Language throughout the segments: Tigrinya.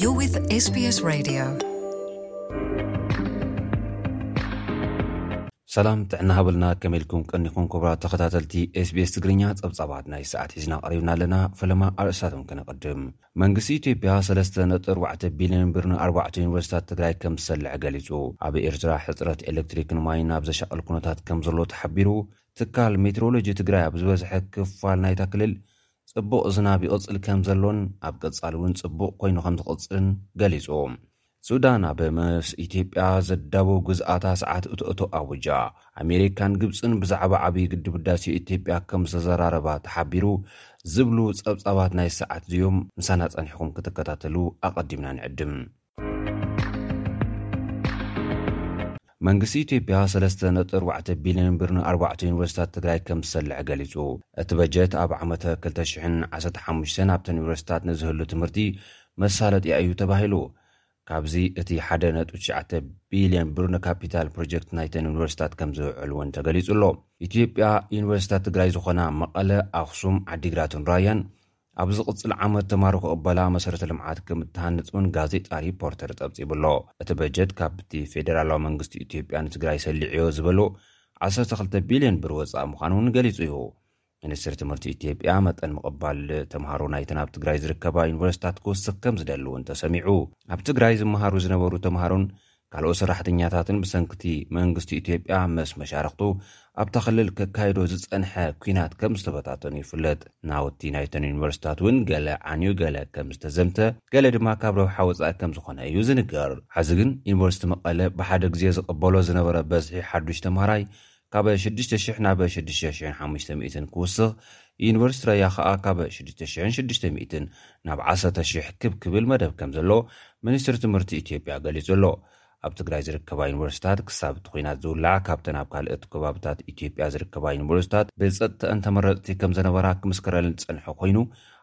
You're with SBS Radio. ሰላም ጥዕና ሃበልና ከመይ ኢልኩም ቀኒኹም ክብራት ተኸታተልቲ ስቤስ ትግርኛ ጸብጻባት ናይ ሰዓት ሒዝና ቀሪብና ኣለና ፈለማ ኣርእስታቶም ከነቐድም መንግስቲ ኢትዮጵያ 3.4 ቢልዮን ብር ን4 ዩኒቨርስታት ትግራይ ከም ዝሰልዐ ገሊጹ ኣብ ኤርትራ ሕፅረት ኤሌክትሪክን ማይን ኣብ ዘሻቐል ኩነታት ከም ዘሎ ተሓቢሩ ትካል ሜትሮሎጂ ትግራይ ኣብ ዝበዝሐ ክፋል ናይታ ክልል ፅቡቕ ዝናብ ይቕፅል ከምዘሎን ኣብ ቀፃሊ እውን ፅቡቕ ኮይኑ ከምዝቕፅልን ገሊፁ። ሱዳን ኣብ ምስ ኢትዮጵያ ዘዳብው ግዝኣታ ሰዓት እትእቶ ኣዊጃ። ኣሜሪካን ግብፅን ብዛዕባ ዓብዪ ግድብ ህዳሴ ኢትዮጵያ ከምዝተዘራረባ ተሓቢሩ ዝብሉ ፀብፃባት ናይ ሰዓት ዝዮም ምሳና ፀኒሕኹም ክትከታተሉ ኣቐዲምና ንዕድም። መንግስቲ ኢትዮጵያ ሰለስተ ነጥቢ ኣርባዕተ ቢልዮን ብር ንኣርባዕተ ዩኒቨርሲታት ትግራይ ከም ዝሰልዐ ገሊጹ። እቲ በጀት ኣብ ዓመተ ክልተ ሽሕን ዓሰርተ ሓሙሽተን ኣብተን ዩኒቨርሲታት ንዝህሉ ትምህርቲ መሳለጢ ኣዩ ተባሂሉ። ካብዚ እቲ ሓደ ነጥቢ ትሽዓተ ቢልዮን ብር ንካፒታል ፕሮጀክት ናይተን ዩኒቨርሲታት ከም ዝውዕል እውን ተገሊጹ ኣሎ። ኢትዮጵያ ዩኒቨርሲታት ትግራይ ዝኾና መቐለ፣ ኣኽሱም፣ ዓዲግራትን ራያን ኣብ ዝቕጽል ዓመት ተማሃሮ ክቕበላ መሰረተ ልምዓት ከም እትሃንጽ'ውን ጋዜጣ ሪፖርተር ጸብጺቡ'ሎ። እቲ በጀት ካብቲ ፌደራላዊ መንግስቲ ኢትዮጵያ ንትግራይ ሰሊዑዮ ዝበሎ ዓሰርተ ክልተ ቢልዮን ብር ወጻኢ ምዃኑ'ውን ገሊጹ'ዩ። ሚኒስትሪ ትምህርቲ ኢትዮጵያ መጠን ምቕባል ተማሃሮ ናይተን ኣብ ትግራይ ዝርከባ ዩኒቨርሲታት ክውስኽ ከም ዝደሊ'ውን ተሰሚዑ። ኣብ ትግራይ ዝመሃሩ ዝነበሩ ተማሃሮን ካልኦት ሰራሕተኛታትን ብሰንኪ'ቲ መንግስቲ ኢትዮጵያ ምስ መሻርኽቱ ኣብታ ክልል ከካይዶ ዝጸንሐ ኲናት ከም ዝተበታተኑ ይፍለጥ። ናውቲ ናይተን ዩኒቨርሲቲታት እውን ገለ ዓንዩ ገለ ከም ዝተዘምተ ገለ ድማ ካብ ረብሓ ወጻኢ ከም ዝኾነ እዩ ዝንገር። ሐዚ ግን ዩኒቨርሲቲ መቐለ ብሓደ ግዜ ዝቕበሎ ዝነበረ በዝሒ ሓዱሽ ተምሃራይ ካብ ሽዱሽተ ሽሕ ናብ ሽዱሽተ ሽሕን ሓሙሽተ ሚእትን ክውስኽ፣ ዩኒቨርሲቲ ራያ ከኣ ካብ ሽዱሽተ ሽሕን ሽዱሽተ ሚእትን ናብ ዓሰርተ ሽሕ ክብ ክብል መደብ ከምዘሎ ሚኒስትሪ ትምህርቲ ኢትዮጵያ ገሊጹ ኣሎ። ኣብ ትግራይ ዝርከባ ዩኒቨርሲታት ክሳብ እቲ ኲናት ዝውላዕ ካብተን ኣብ ካልእት ከባብታት ኢትዮጵያ ዝርከባ ዩኒቨርሲታት ብጸጥተኣን ተመረጽቲ ከምዘነበራ ክምስከረለን ዝጸንሐ ኮይኑ፣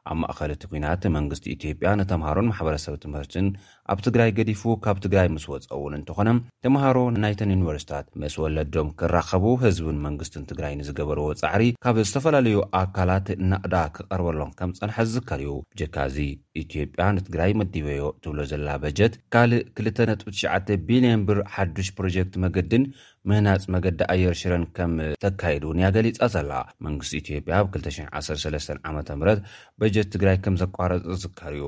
ኣብ ማእከል እቲ ኲናት መንግስቲ ኢትዮጵያ ንተምሃሮን ማሕበረሰብ ትምህርትን ኣብ ትግራይ ገዲፉ ካብ ትግራይ ምስ ወፀ እውን እንተኾነ ተምሃሮ ናይተን ዩኒቨርስታት ምስ ወለዶም ክራኸቡ ህዝብን መንግስትን ትግራይ ንዝገበርዎ ፃዕሪ ካብ ዝተፈላለዩ ኣካላት ናእዳ ክቐርበሎም ከም ዝፀንሐ ዝዝከር እዩ። ብጀካ እዚ ኢትዮጵያ ንትግራይ መዲበዮ ትብሎ ዘላ በጀት ካልእ ክልተ ነጥቢ ትሽዓተ ቢሊየን ብር ሓዱሽ ፕሮጀክት መገዲን ምህናፅ መገዲ ኣየር ሽረን ከም ተካይድ እውን እያ ገሊፃ ዘላ። መንግስቲ ኢትዮጵያ ኣብ ክልተ ሽሕ ዓሰርተ ሰለስተ ዓመተ ምህረት በጀት ትግራይ ከም ዘቋረፀ ዝዝከር እዩ።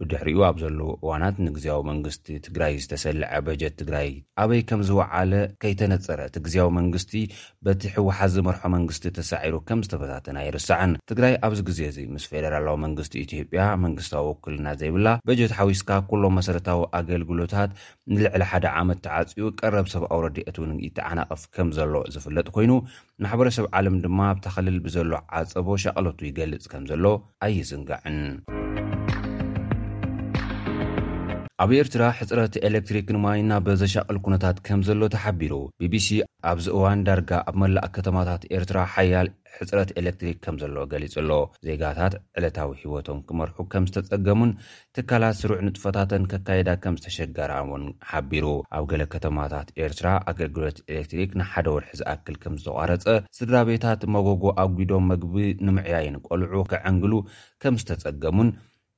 ብድሕሪኡ ኣብ ዘለዉ እዋናት ንግዝያዊ መንግስቲ ትግራይ ዝተሰልዐ በጀት ትግራይ ኣበይ ከምዝወዓለ ከይተነፀረ እቲ ግዝያዊ መንግስቲ በቲ ህወሓት ዝመርሖ መንግስቲ ተሳዒሩ ከምዝተበታተነ ኣይርሳዕን። ትግራይ ኣብዚ ግዜ እዚ ምስ ፌደራላዊ መንግስቲ ኢትዮጵያ መንግስታዊ ውክልና ዘይብላ፣ በጀት ሓዊስካ ኩሎም መሰረታዊ ኣገልግሎታት ንልዕሊ ሓደ ዓመት ተዓፅዩ ቀረብ ሰብኣዊ ረድኤት እውን ይተዓናቐፍ ከምዘሎ ዝፍለጥ ኮይኑ ማሕበረሰብ ዓለም ድማ ኣብታ ክልል ብዘሎ ዓፀቦ ሻቕለቱ ይገልፅ ከምዘሎ ኣይዝንጋዕን። ኣብ ኤርትራ ሕፅረት ኤሌክትሪክን ማይን ናብ ዘሻቕል ኩነታት ከምዘሎ ተሓቢሩ። ቢቢሲ ኣብዚ እዋን ዳርጋ ኣብ መላእ ከተማታት ኤርትራ ሓያል ሕፅረት ኤሌክትሪክ ከምዘሎ ገሊፁ ኣሎ። ዜጋታት ዕለታዊ ህይወቶም ክመርሑ ከምዝተፀገሙን ትካላት ስሩዕ ንጥፈታተን ከካይዳ ከም ዝተሸገራ እውን ሓቢሩ። ኣብ ገለ ከተማታት ኤርትራ ኣገልግሎት ኤሌክትሪክ ንሓደ ወርሒ ዝኣክል ከም ዝተቋረጸ፣ ስድራቤታት መጎጎ ኣጒዶም መግቢ ንምዕያይን ቆልዑ ከዐንግሉ ከም ዝተጸገሙን፣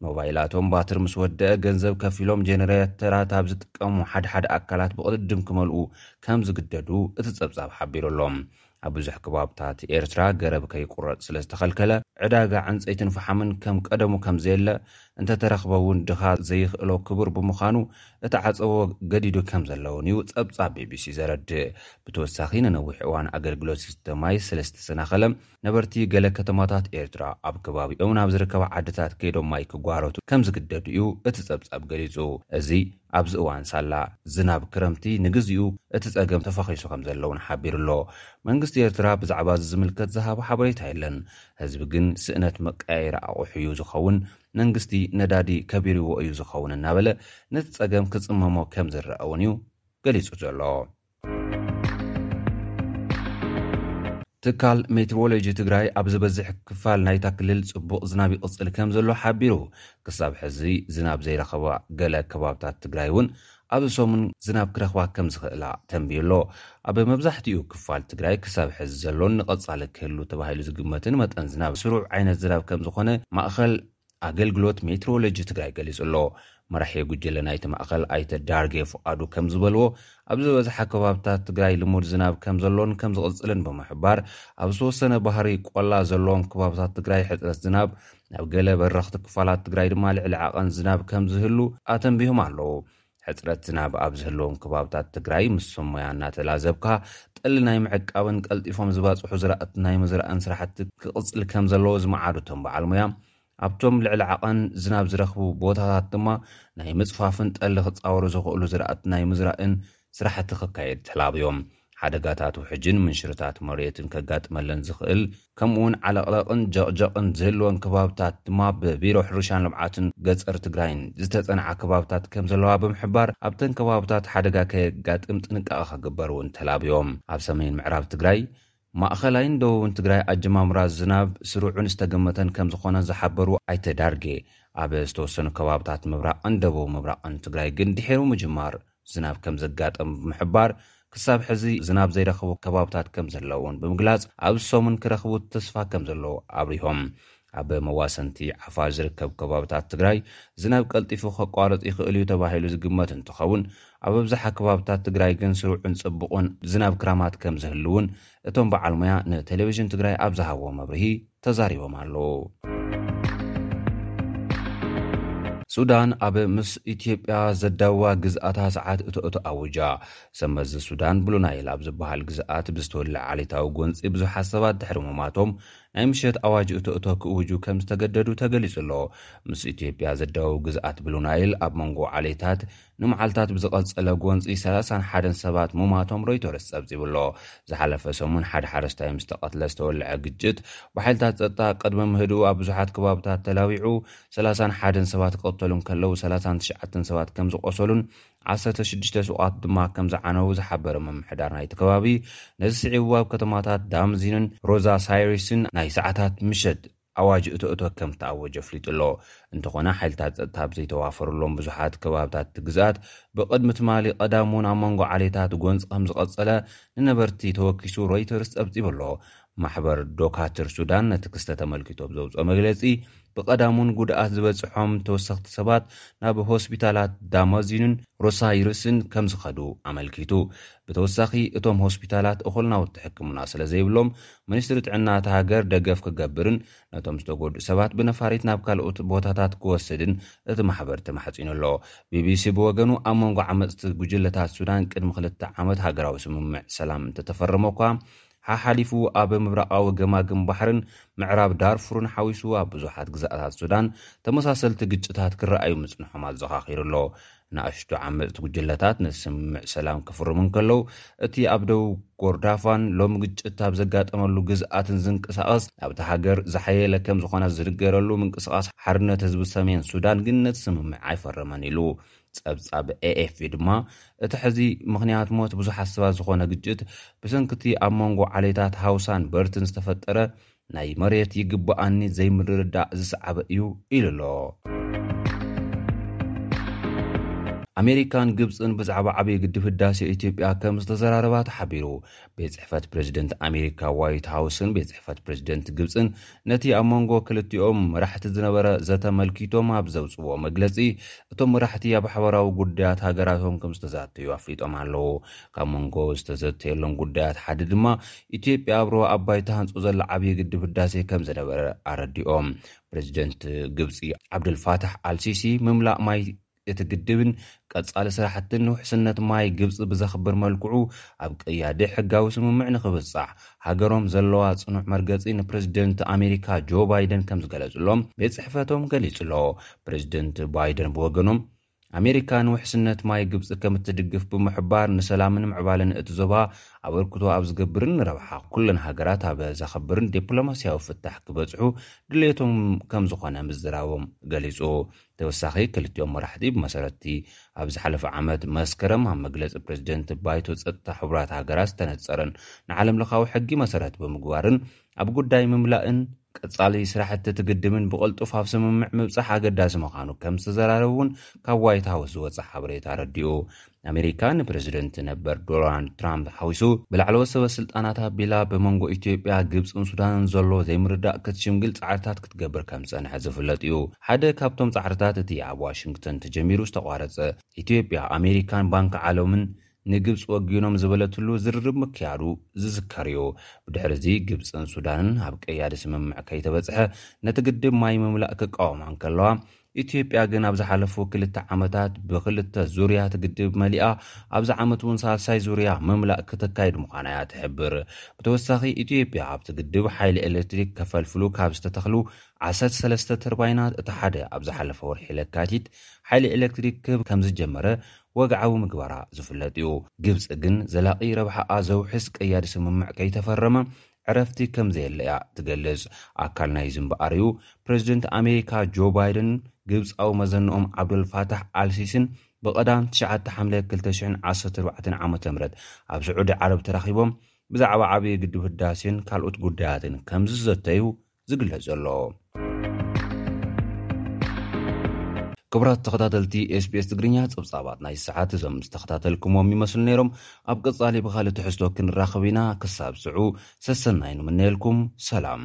ሞባይላቶም ባትሪ ምስ ወደኣ ገንዘብ ከፊሎም ጀነሬተራት ኣብ ዝጥቀሙ ሓድሓደ ኣካላት ብቕድድም ክመልኡ ከም ዝግደዱ እቲ ጸብጻብ ሓቢሩ ኣሎ። ኣብ ብዙሕ ክባብታት ኤርትራ ገረብ ከይቁረጽ ስለ ዝተኸልከለ ዕዳጋ ዕንጸይትን ፈሓምን ከም ቀደሙ ከም ዘየለ እንተተረኽበ'ውን ድኻ ዘይኽእሎ ክቡር ብምዃኑ እቲ ዓጸቦ ገዲዱ ከም ዘሎ'ውን እዩ ጸብጻብ ቢቢሲ ዘረድእ። ብተወሳኺ ንነዊሕ እዋን ኣገልግሎት ዝስተ ማይ ስለ ዝተሰናኸለ ነበርቲ ገለ ከተማታት ኤርትራ ኣብ ከባቢኦም ናብ ዝርከባ ዓድታት ከይዶም ማይ ክጓረቱ ከም ዝግደዱ እዩ እቲ ጸብጻብ ገሊጹ። እዚ ኣብዚ እዋን ሳላ ዝናብ ክረምቲ ንግዚኡ እቲ ጸገም ተፋኺሱ ከምዘሎ'ውን ሓቢሩ'ሎ። መንግስቲ ኤርትራ ብዛዕባ'ዚ ዝምልከት ዝሃቦ ሓበሬታ የለን። ህዝቢ ግን ስእነት መቀያየሪ ኣቑሑ'ዩ ዝኸውን፣ መንግስቲ ነዳዲ ከቢርዎ እዩ ዝኸውን እናበለ ነቲ ጸገም ክጽመሞ ከምዝረኣ'ውን'ዩ ገሊጹ ዘሎ። ትካል ሜትሮሎጂ ትግራይ ኣብ ዝበዝሕ ክፋል ናይታ ክልል ፅቡቕ ዝናብ ይቕፅል ከም ዘሎ ሓቢሩ ክሳብ ሕዚ ዝናብ ዘይረኸባ ገለ ከባብታት ትግራይ እውን ኣብዚ ሰሙን ዝናብ ክረኽባ ከም ዝኽእላ ተንብዩ ኣሎ ኣብ መብዛሕትኡ ክፋል ትግራይ ክሳብ ሕዚ ዘሎን ንቐፃሊ ክህሉ ተባሂሉ ዝግመትን መጠን ዝናብ ስሩዕ ዓይነት ዝናብ ከም ዝኾነ ማእኸል ኣገልግሎት ሜትሮሎጂ ትግራይ ገሊፁ'ሎ። መራሒ ጉጅለ ናይቲ ማእኸል ኣይተ ዳርጌ ፍቓዱ ከምዝበልዎ፣ ኣብ ዝበዝሓ ከባብታት ትግራይ ልሙድ ዝናብ ከምዘሎን ከምዝቕፅልን ብምሕባር፣ ኣብ ዝተወሰነ ባህሪ ቆላ ዘለዎም ከባብታት ትግራይ ሕፅረት ዝናብ፣ ኣብ ገለ በረኽቲ ክፋላት ትግራይ ድማ ልዕሊ ዓቐን ዝናብ ከምዝህሉ ኣተንቢሆም ኣለው። ሕፅረት ዝናብ ኣብ ዝህልዎም ከባብታት ትግራይ ምስ ሰብ ሞያ እናተላዘብካ ጠሊ ናይ ምዕቃብን ቀልጢፎም ዝባፅሑ ዝራእቲ ናይ ምዝራእን ስራሕቲ ክቕፅል ከምዘለዎ ዝመዓዱ እቶም በዓል ሞያ ኣብቶም ልዕሊ ዓቐን ዝናብ ዝረኽቡ ቦታታት ድማ ናይ ምፅፋፍን ጠሊ ክፃወሩ ዝኽእሉ ዝራእቲ ናይ ምዝራእን ስራሕቲ ክካየድ ተላብዮም። ሓደጋታት ውሕጅን ምንሽርታት መሬትን ከጋጥመለን ዝኽእል ከምኡ'ውን ዓለቕለቕን ጀቕጀቕን ዝህልወን ከባብታት ድማ ብቢሮ ሕርሻን ልምዓትን ገፀር ትግራይን ዝተፀንዓ ከባብታት ከምዘለዋ ብምሕባር ኣብተን ከባብታት ሓደጋ ከየጋጥም ጥንቃቐ ክግበር እውን ተላብዮም። ኣብ ሰሜን ምዕራብ ትግራይ፣ ማእኸላይን ደቡብን ትግራይ ኣጀማምራ ዝናብ ስሩዕን ዝተገመተን ከምዝኾነ ዝሓበሩ ኣይተ ዳርጌ፣ ኣብ ዝተወሰኑ ከባብታት ምብራቕን ደቡብ ምብራቕን ትግራይ ግን ድሒሩ ምጅማር ዝናብ ከም ዘጋጠመ ብምሕባር፣ ክሳብ ሕዚ ዝናብ ዘይረኸቡ ከባብታት ከም ዘለዉን ብምግላጽ፣ ኣብዚ ሰሙን ክረኽቡ ተስፋ ከም ዘለዎ ኣብሪሆም። ኣብ መዋሰንቲ ዓፋር ዝርከቡ ከባብታት ትግራይ ዝናብ ቀልጢፉ ከቋርጽ ይኽእል'ዩ ተባሂሉ ዝግመት እንትኸውን፣ ኣብ ኣብዝሓ ከባብታት ትግራይ ግን ስሩዕን ጽቡቕን ዝናብ ክራማት ከም ዝህሉ'ውን እቶም በዓል ሞያ ንቴሌቪዥን ትግራይ ኣብ ዝሃብዎ መብርሂ ተዛሪቦም ኣለዉ። ሱዳን ኣብ ምስ ኢትዮጵያ ዘዳውባ ግዝኣታ ሰዓት እቶእቶ ኣዊጃ። ሰብመዚ ሱዳን ብሉ ናይል ኣብ ዝበሃል ግዝኣት ብዝተወልዐ ዓሌታዊ ጎንፂ ብዙሓት ሰባት ድሕሪ ምሟቶም ናይ ምሸት ኣዋጅ እቶእቶ ክእውጁ ከም ዝተገደዱ ተገሊፁ ኣሎ። ምስ ኢትዮጵያ ዘዳውብ ግዝኣት ብሉ ናይል ኣብ መንጎ ዓሌታት ንመዓልታት ብዝቐጸለ ጎንጺ ሰላሳን ሓደን ሰባት ሙማቶም ሮይተርስ ጸብጺቡ'ሎ። ዝሓለፈ ሰሙን ሓደ ሓረስታይ ምስ ተቐትለ ዝተወልዐ ግጭት፣ ብሓይልታት ጸጥታ ቅድሚ ምህድኡ ኣብ ብዙሓት ክባብታት ተላቢዑ ሰላሳን ሓደን ሰባት ክቕተሉ እንከለዉ ሰላሳን ትሽዓተን ሰባት ከምዝቖሰሉን ዓሰርተ ሽዱሽተ ሱቓት ድማ ከምዝዓነዉ ዝሓበረ ምምሕዳር ናይቲ ከባቢ፣ ነዚ ስዒቡ ኣብ ከተማታት ዳምዚንን ሮዛ ሳይሪስን ናይ ሰዓታት ምሸት ኣዋጅ እቶ እቶ ከም እተኣወጀ ኣፍሊጡ ኣሎ። እንተኾነ ሓይልታት ጸጥታ ኣብ ዘይተዋፈሩሎም ብዙሓት ከባብታት እቲ ግዝኣት፣ ብቕድሚ ትማሊ ቀዳም እውን ኣብ መንጎ ዓሌታት ጎንጺ ከም ዝቐጸለ ንነበርቲ ተወኪሱ ሮይተርስ ጸብጺቡ ኣሎ። ማሕበር ዶካትር ሱዳን ነቲ ክስተት ኣመልኪቱ ኣብ ዘውጽኦ መግለጺ፣ ብቐዳም እውን ጉድኣት ዝበጽሖም ተወሰኽቲ ሰባት ናብ ሆስፒታላት ዳማዚንን ሮሳይርስን ከም ዝኸዱ ኣመልኪቱ፣ ብተወሳኺ እቶም ሆስፒታላት እኹል ናውቲ ሕክምና ስለ ዘይብሎም ሚኒስትሪ ጥዕና እታ ሃገር ደገፍ ክገብርን ነቶም ዝተጎድኡ ሰባት ብነፋሪት ናብ ካልኦት ቦታታት ክወስድን እቲ ማሕበር ተማሕጺኑ ኣሎ። ቢቢሲ ብወገኑ ኣብ መንጎ ዓመጽቲ ጉጅለታት ሱዳን ቅድሚ ክልተ ዓመት ሃገራዊ ስምምዕ ሰላም እንተተፈረመ'ኳ ሓሓሊፉ ኣብ ምብራቓዊ ገማግም ባሕርን ምዕራብ ዳርፉርን ሓዊሱ ኣብ ብዙሓት ግዝኣታት ሱዳን ተመሳሰልቲ ግጭታት ክረኣዩ ምጽንሖም ኣዘኻኺሩ ኣሎ። ንኣሽቱ ዓመጽቲ ጉጅለታት ነቲ ስምምዕ ሰላም ክፍርሙ እንከለዉ፣ እቲ ኣብ ደቡብ ኮርዳፋን ሎሚ ግጭት ኣብ ዘጋጠመሉ ግዝኣትን ዝንቀሳቐስ ናብታ ሃገር ዝሓየለ ከም ዝዀነ ዝንገረሉ ምንቅስቓስ ሓርነት ህዝቢ ሰሜን ሱዳን ግን ነቲ ስምምዕ ኣይፈረመን ኢሉ። ጸብጻብ ኤኤፍፒ ድማ እቲ ሕዚ ምኽንያት ሞት ብዙሓት ሰባት ዝዀነ ግጭት ብሰንኪ እቲ ኣብ መንጎ ዓሌታት ሃውሳን በርትን ዝተፈጠረ ናይ መሬት ይግብኣኒ ዘይምርድዳእ ዝሰዓበ እዩ ኢሉ'ሎ። ኣሜሪካን ግብጽን ብዛዕባ ዓብዪ ግድብ ህዳሴ ኢትዮጵያ ከም ዝተዘራረባ ተሓቢሩ። ቤት ጽሕፈት ፕሬዚደንት ኣሜሪካ ዋይት ሃውስን ቤት ጽሕፈት ፕሬዚደንት ግብጽን ነቲ ኣብ መንጎ ክልቲኦም መራሕቲ ዝነበረ ዘተ መልኪቶም ኣብ ዘውጽዎ መግለጺ እቶም መራሕቲ ኣብ ሓበራዊ ጉዳያት ሃገራቶም ከም ዝተዛተዩ ኣፍሊጦም ኣለዉ። ካብ መንጎ ዝተዘተየሎም ጉዳያት ሓደ ድማ ኢትዮጵያ ኣብ ሩባ ኣባይ ትሃንፆ ዘላ ዓብዪ ግድብ ህዳሴ ከምዝነበረ ኣረዲኦም። ፕረዚደንት ግብፂ ዓብደልፋታሕ ኣልሲሲ ምምላእ ማይ እቲ ግድብን ቀፃሊ ስራሕትን ንውሕስነት ማይ ግብፂ ብዘኽብር መልክዑ ኣብ ቀያዲ ሕጋዊ ስምምዕ ንክብፃሕ ሃገሮም ዘለዋ ፅኑዕ መርገፂ ንፕረዚደንት ኣሜሪካ ጆ ባይደን ከምዝገለፅሎም ቤት ፅሕፈቶም ገሊፁ'ሎ። ፕረዚደንት ባይደን ብወገኖም ኣሜሪካ ንውሕስነት ማይ ግብፂ ከም እትድግፍ ብምሕባር ንሰላምን ምዕባለን እቲ ዞባ ኣበርክቶ ኣብ ዝገብርን ንረብሓ ኩለን ሃገራት ኣብ ዘኸብርን ዲፕሎማስያዊ ፍታሕ ክበፅሑ ድሌቶም ከም ዝኾነ ምዝራቦም ገሊፁ። ተወሳኺ ክልቲኦም መራሕቲ ብመሰረት እቲ ኣብ ዝሓለፈ ዓመት መስከረም ኣብ መግለፂ ፕሬዝደንት ባይቶ ፀጥታ ሕቡራት ሃገራት ዝተነፀረን ንዓለም ለኻዊ ሕጊ መሰረት ብምግባርን ኣብ ጉዳይ ምምላእን ቀፃሊ ስራሕቲ እቲ ግድብን ብቕልጡፍ ኣብ ስምምዕ ምብፃሕ ኣገዳሲ ምዃኑ ከምዝተዘራረቡ እውን ካብ ዋይት ሃውስ ዝወፀ ሓበሬታ ኣረዲኡ። ኣሜሪካ ንፕረዚደንት ነበር ዶናልድ ትራምፕ ሓዊሱ ብላዕለዎት ሰበስልጣናት ኣቢላ ብመንጎ ኢትዮጵያ፣ ግብፅን ሱዳንን ዘሎ ዘይምርዳእ ክትሽምግል ፃዕርታት ክትገብር ከምዝፀንሐት ዝፍለጥ እዩ። ሓደ ካብቶም ፃዕርታት እቲ ኣብ ዋሽንግተን ተጀሚሩ ዝተቋረፀ ኢትዮጵያ፣ ኣሜሪካን ባንኪ ዓለምን ንግብጺ ወጊኖም ዝበለትሉ ዝርርብ ምክያዱ ዝዝከር'ዩ። ብድሕሪ'ዚ ግብጽን ሱዳንን ኣብ ቀያዲ ስምምዕ ከይተበጽሐ ነቲ ግድብ ማይ ምምላእ ክቃወማ እንከለዋ፣ ኢትዮጵያ ግን ኣብ ዝሓለፉ ክልተ ዓመታት ብኽልተ ዙርያ እቲ ግድብ መሊኣ ኣብዚ ዓመት'ውን ሳልሳይ ዙርያ ምምላእ ክተካይድ ምዃና'ያ ትሕብር። ብተወሳኺ ኢትዮጵያ ኣብቲ ግድብ ሓይሊ ኤሌክትሪክ ከፈልፍሉ ካብ ዝተተኽሉ ዓሰርተ ሰለስተ ተርባይናት እቲ ሓደ ኣብ ዝሓለፈ ወርሒ ለካቲት ሓይሊ ኤሌክትሪክ ክህብ ከምዝጀመረ ወግዓዊ ምግባራ ዝፍለጥ እዩ። ግብጺ ግን ዘላቒ ረብሓኣ ዘውሕስ ቀያዲ ስምምዕ ከይተፈረመ ዕረፍቲ ከም ዘየለ እያ ትገልጽ። ኣካል ናይዚ እምበኣር እዩ ፕረዚደንት ኣሜሪካ ጆ ባይደንን ግብጻዊ መዘነኦም ዓብደል ፋታሕ ኣል ሲሲን ብቐዳም ትሽዓተ ሓምለ ክልተ ሽሕን ዓሰርተ ኣርባዕተን ዓመተ ምህረት ኣብ ስዑዲ ዓረብ ተራኺቦም ብዛዕባ ዓብዪ ግድብ ህዳሴን ካልኦት ጉዳያትን ከም ዝዘተዩ ዝግለጽ ዘሎ። ክቡራት ተኸታተልቲ ኤስቢኤስ ትግርኛ ጸብጻባት ናይ ሰዓት እዞም ዝተኸታተልክሞም ይመስሉ ነይሮም። ኣብ ቀጻሊ ብኻልእ ትሕዝቶ ክንራኸብ ኢና። ክሳብ ስዑ ሰሰናይ ንምነየልኩም። ሰላም።